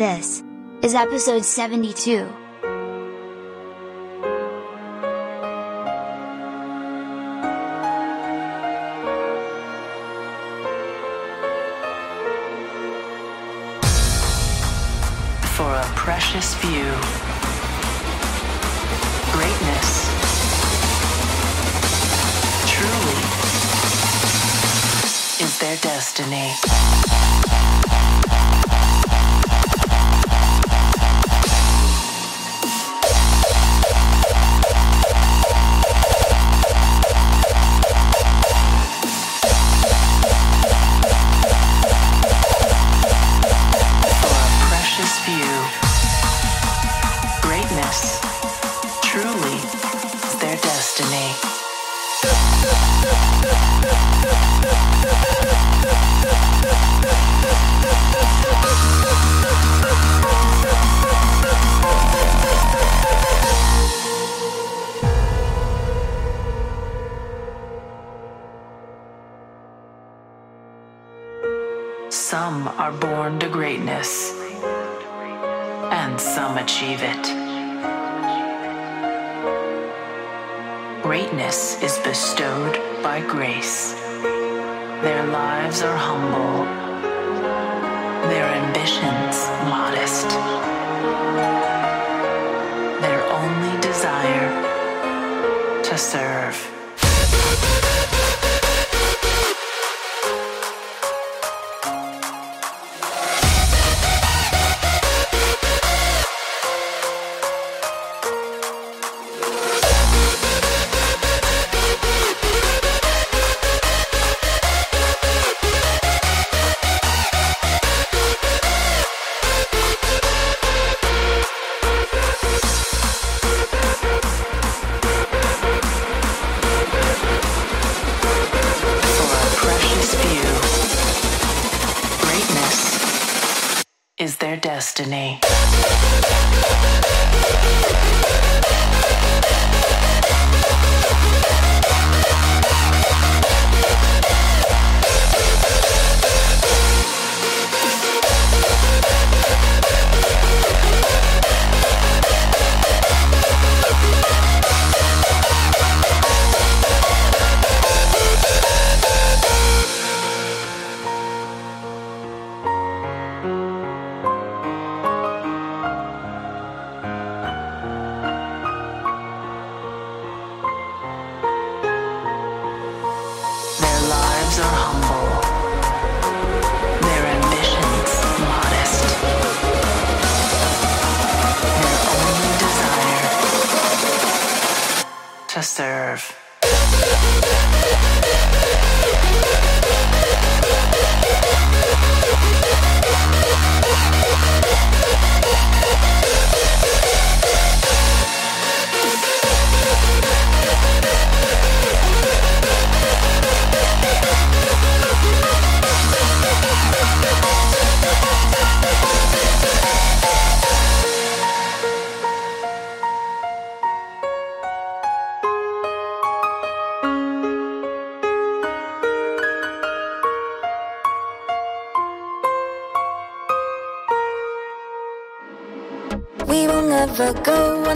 This is episode 72. For a precious few. Greatness. Truly is their destiny. Some are born to greatness, and some achieve it. Greatness is bestowed by grace. Their lives are humble, their ambitions modest. Their only desire to serve. Their destiny.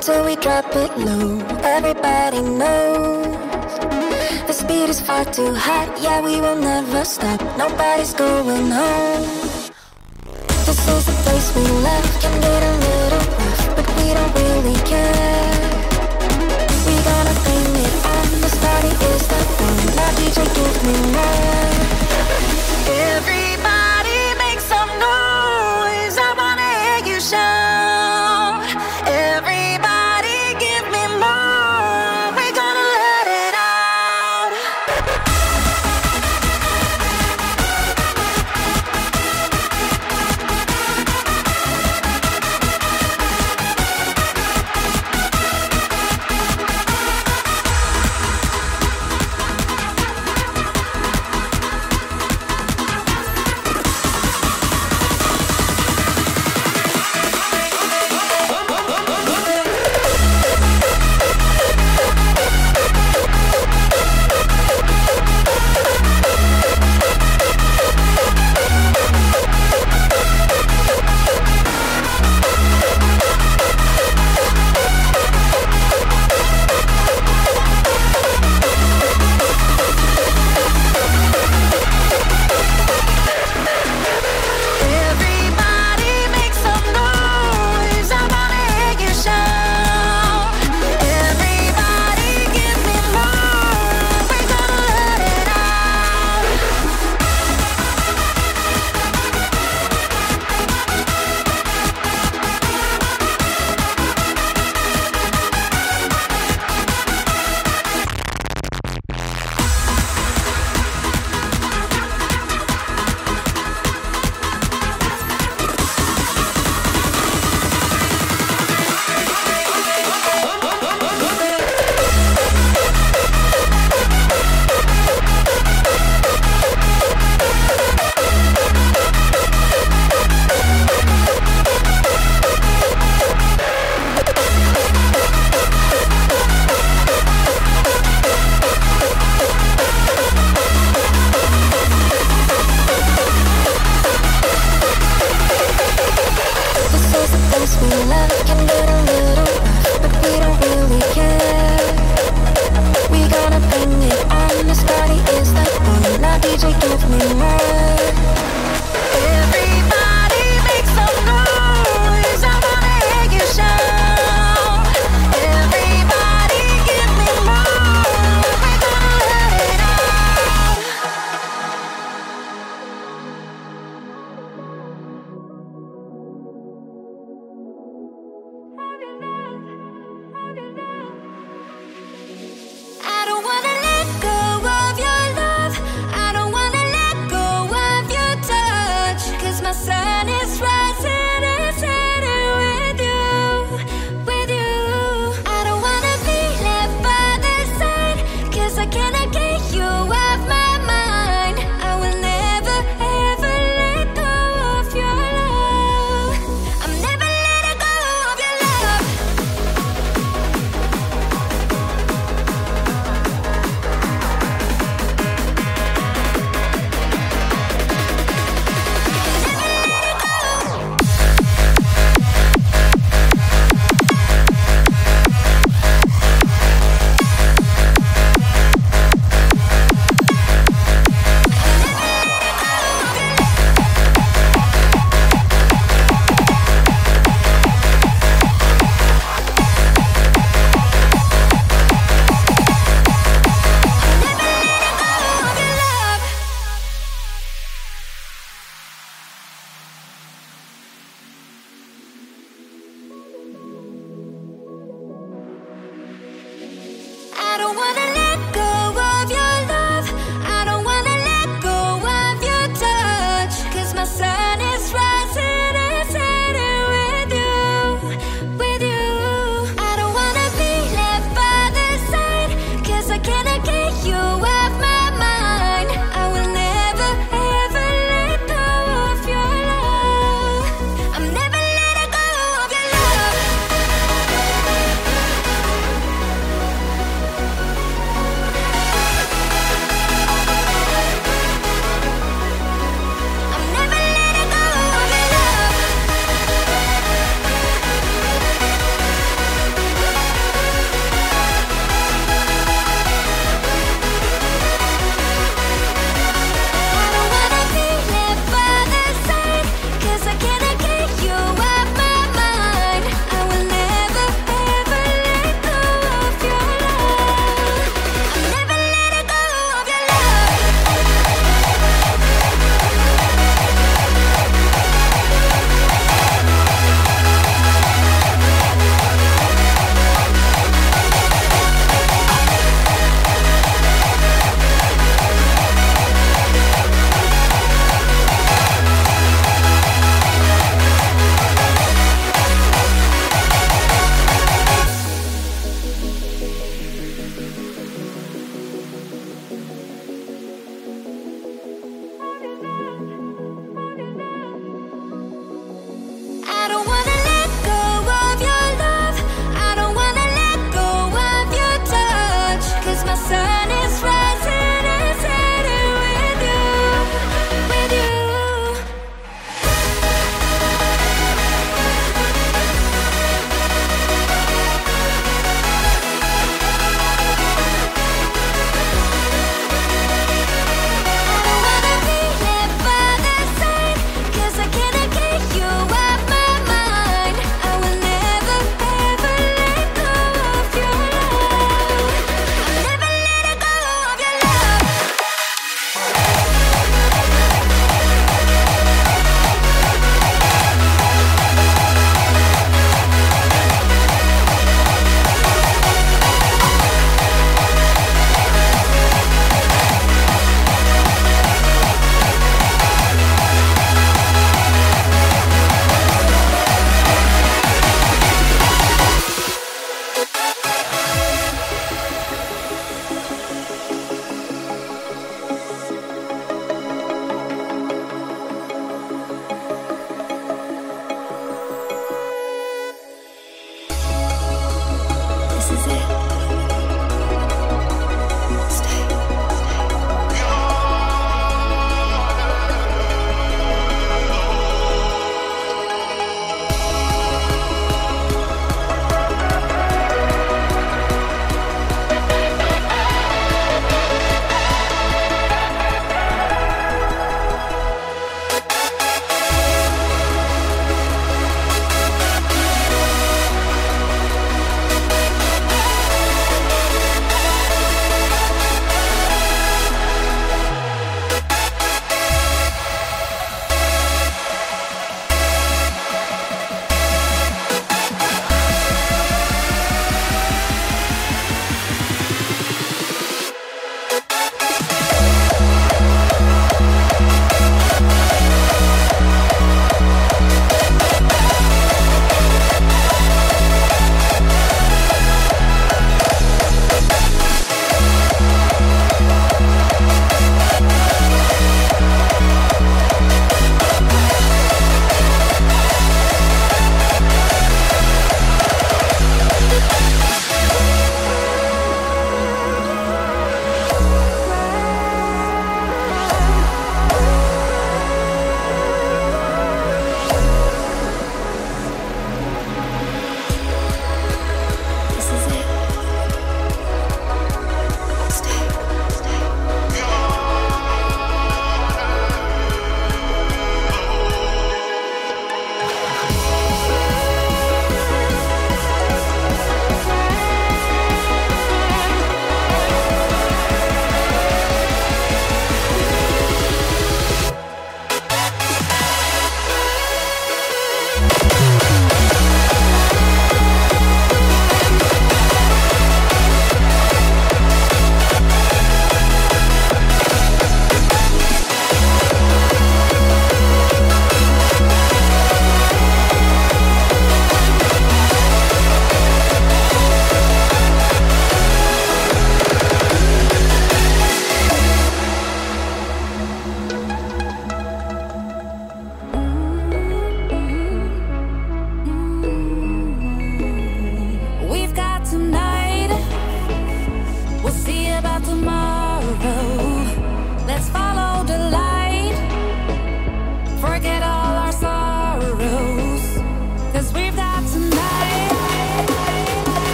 Until we drop it low. Everybody knows the speed is far too hot. Yeah, we will never stop. Nobody's going home. This is the place we left. Can get a little rough, but we don't really care. We gonna bring it on. This party is the one. Now DJ, give me more. Everybody DJ, give me more.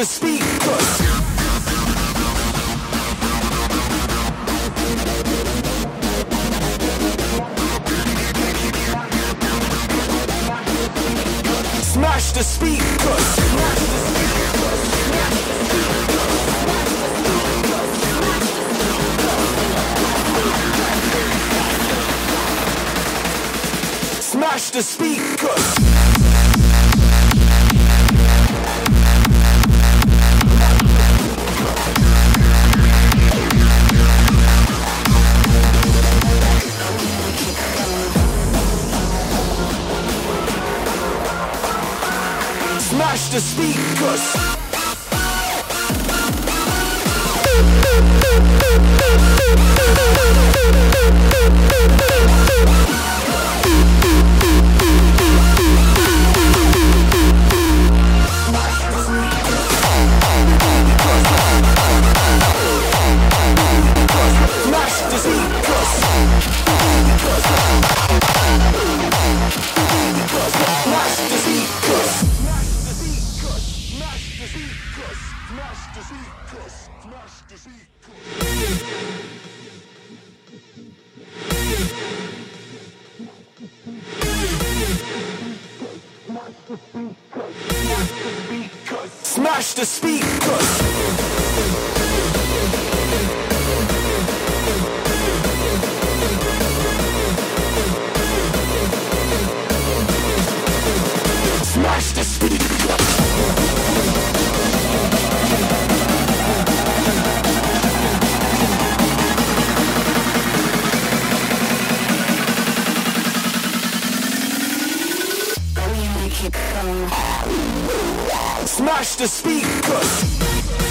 to speak. Cause Focus!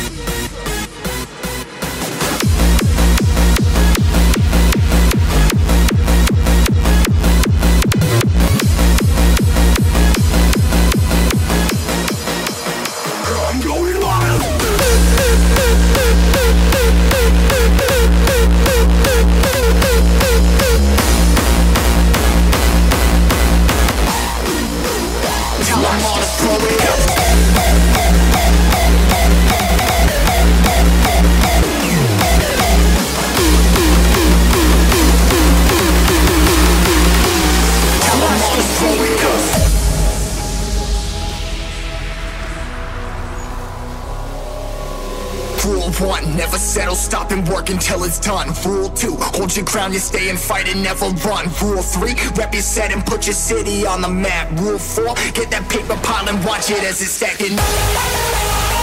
Until it's done. Rule two, hold your ground, you stay and fight and never run. Rule three, rep your set and put your city on the map. Rule four, get that paper pile and watch it as it's stacking.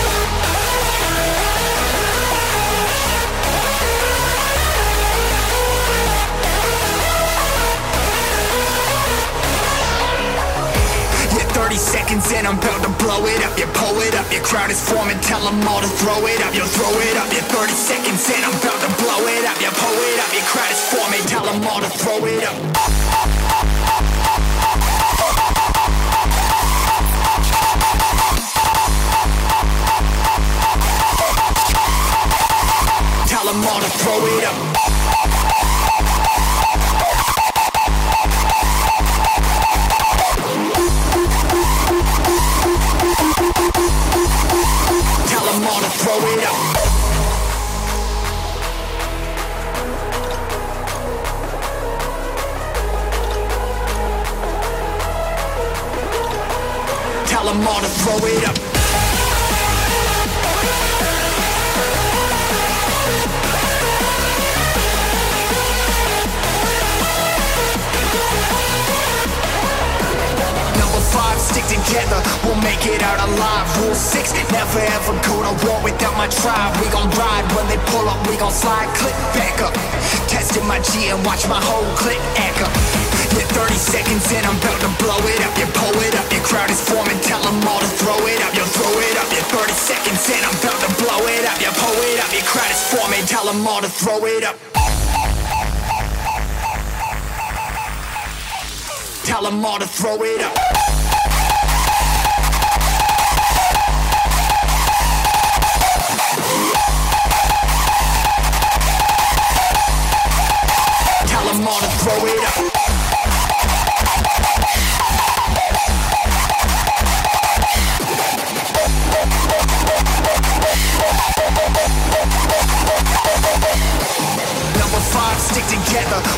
Seconds I'm about to blow it up. You pull it up, your crowd is forming, tell them all to throw it up. You throw it up, yeah, 30 seconds in, I'm about to blow it up. You pull it up, your crowd is forming, tell them all to throw it up. Tell them all to throw it up. Throw it up. Number five, stick together, we'll make it out alive. Rule six, never ever go to war without my tribe. We gon' ride when they pull up, we gon' slide, click back up. Testing my G and watch my whole act up. Yeah, 30 seconds and I'm about to blow it up. You pull it up, your crowd is forming, tell them all to throw it up. You throw it up, yeah, 30 seconds and I'm about to blow it up. You pull it up, your crowd is forming, tell them all to throw it up. Tell them all to throw it up. Tell them all to throw it up.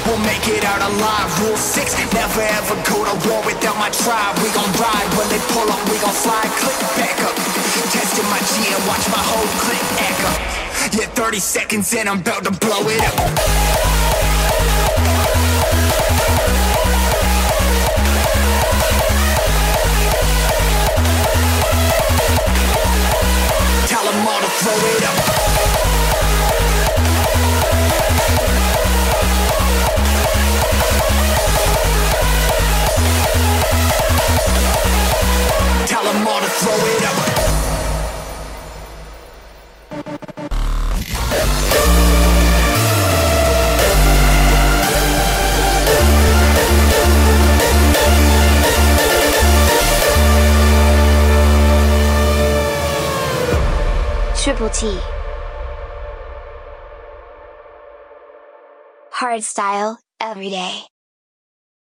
We'll make it out alive. Rule six, never ever go to war without my tribe. We gon' ride when they pull up, we gon' slide, click back up. Testing my G and watch my whole click echo. Yeah, 30 seconds in, I'm about to blow it up. Tell 'em all to throw it up. Tell 'em all to throw it up. Triple T. Hardstyle, every day.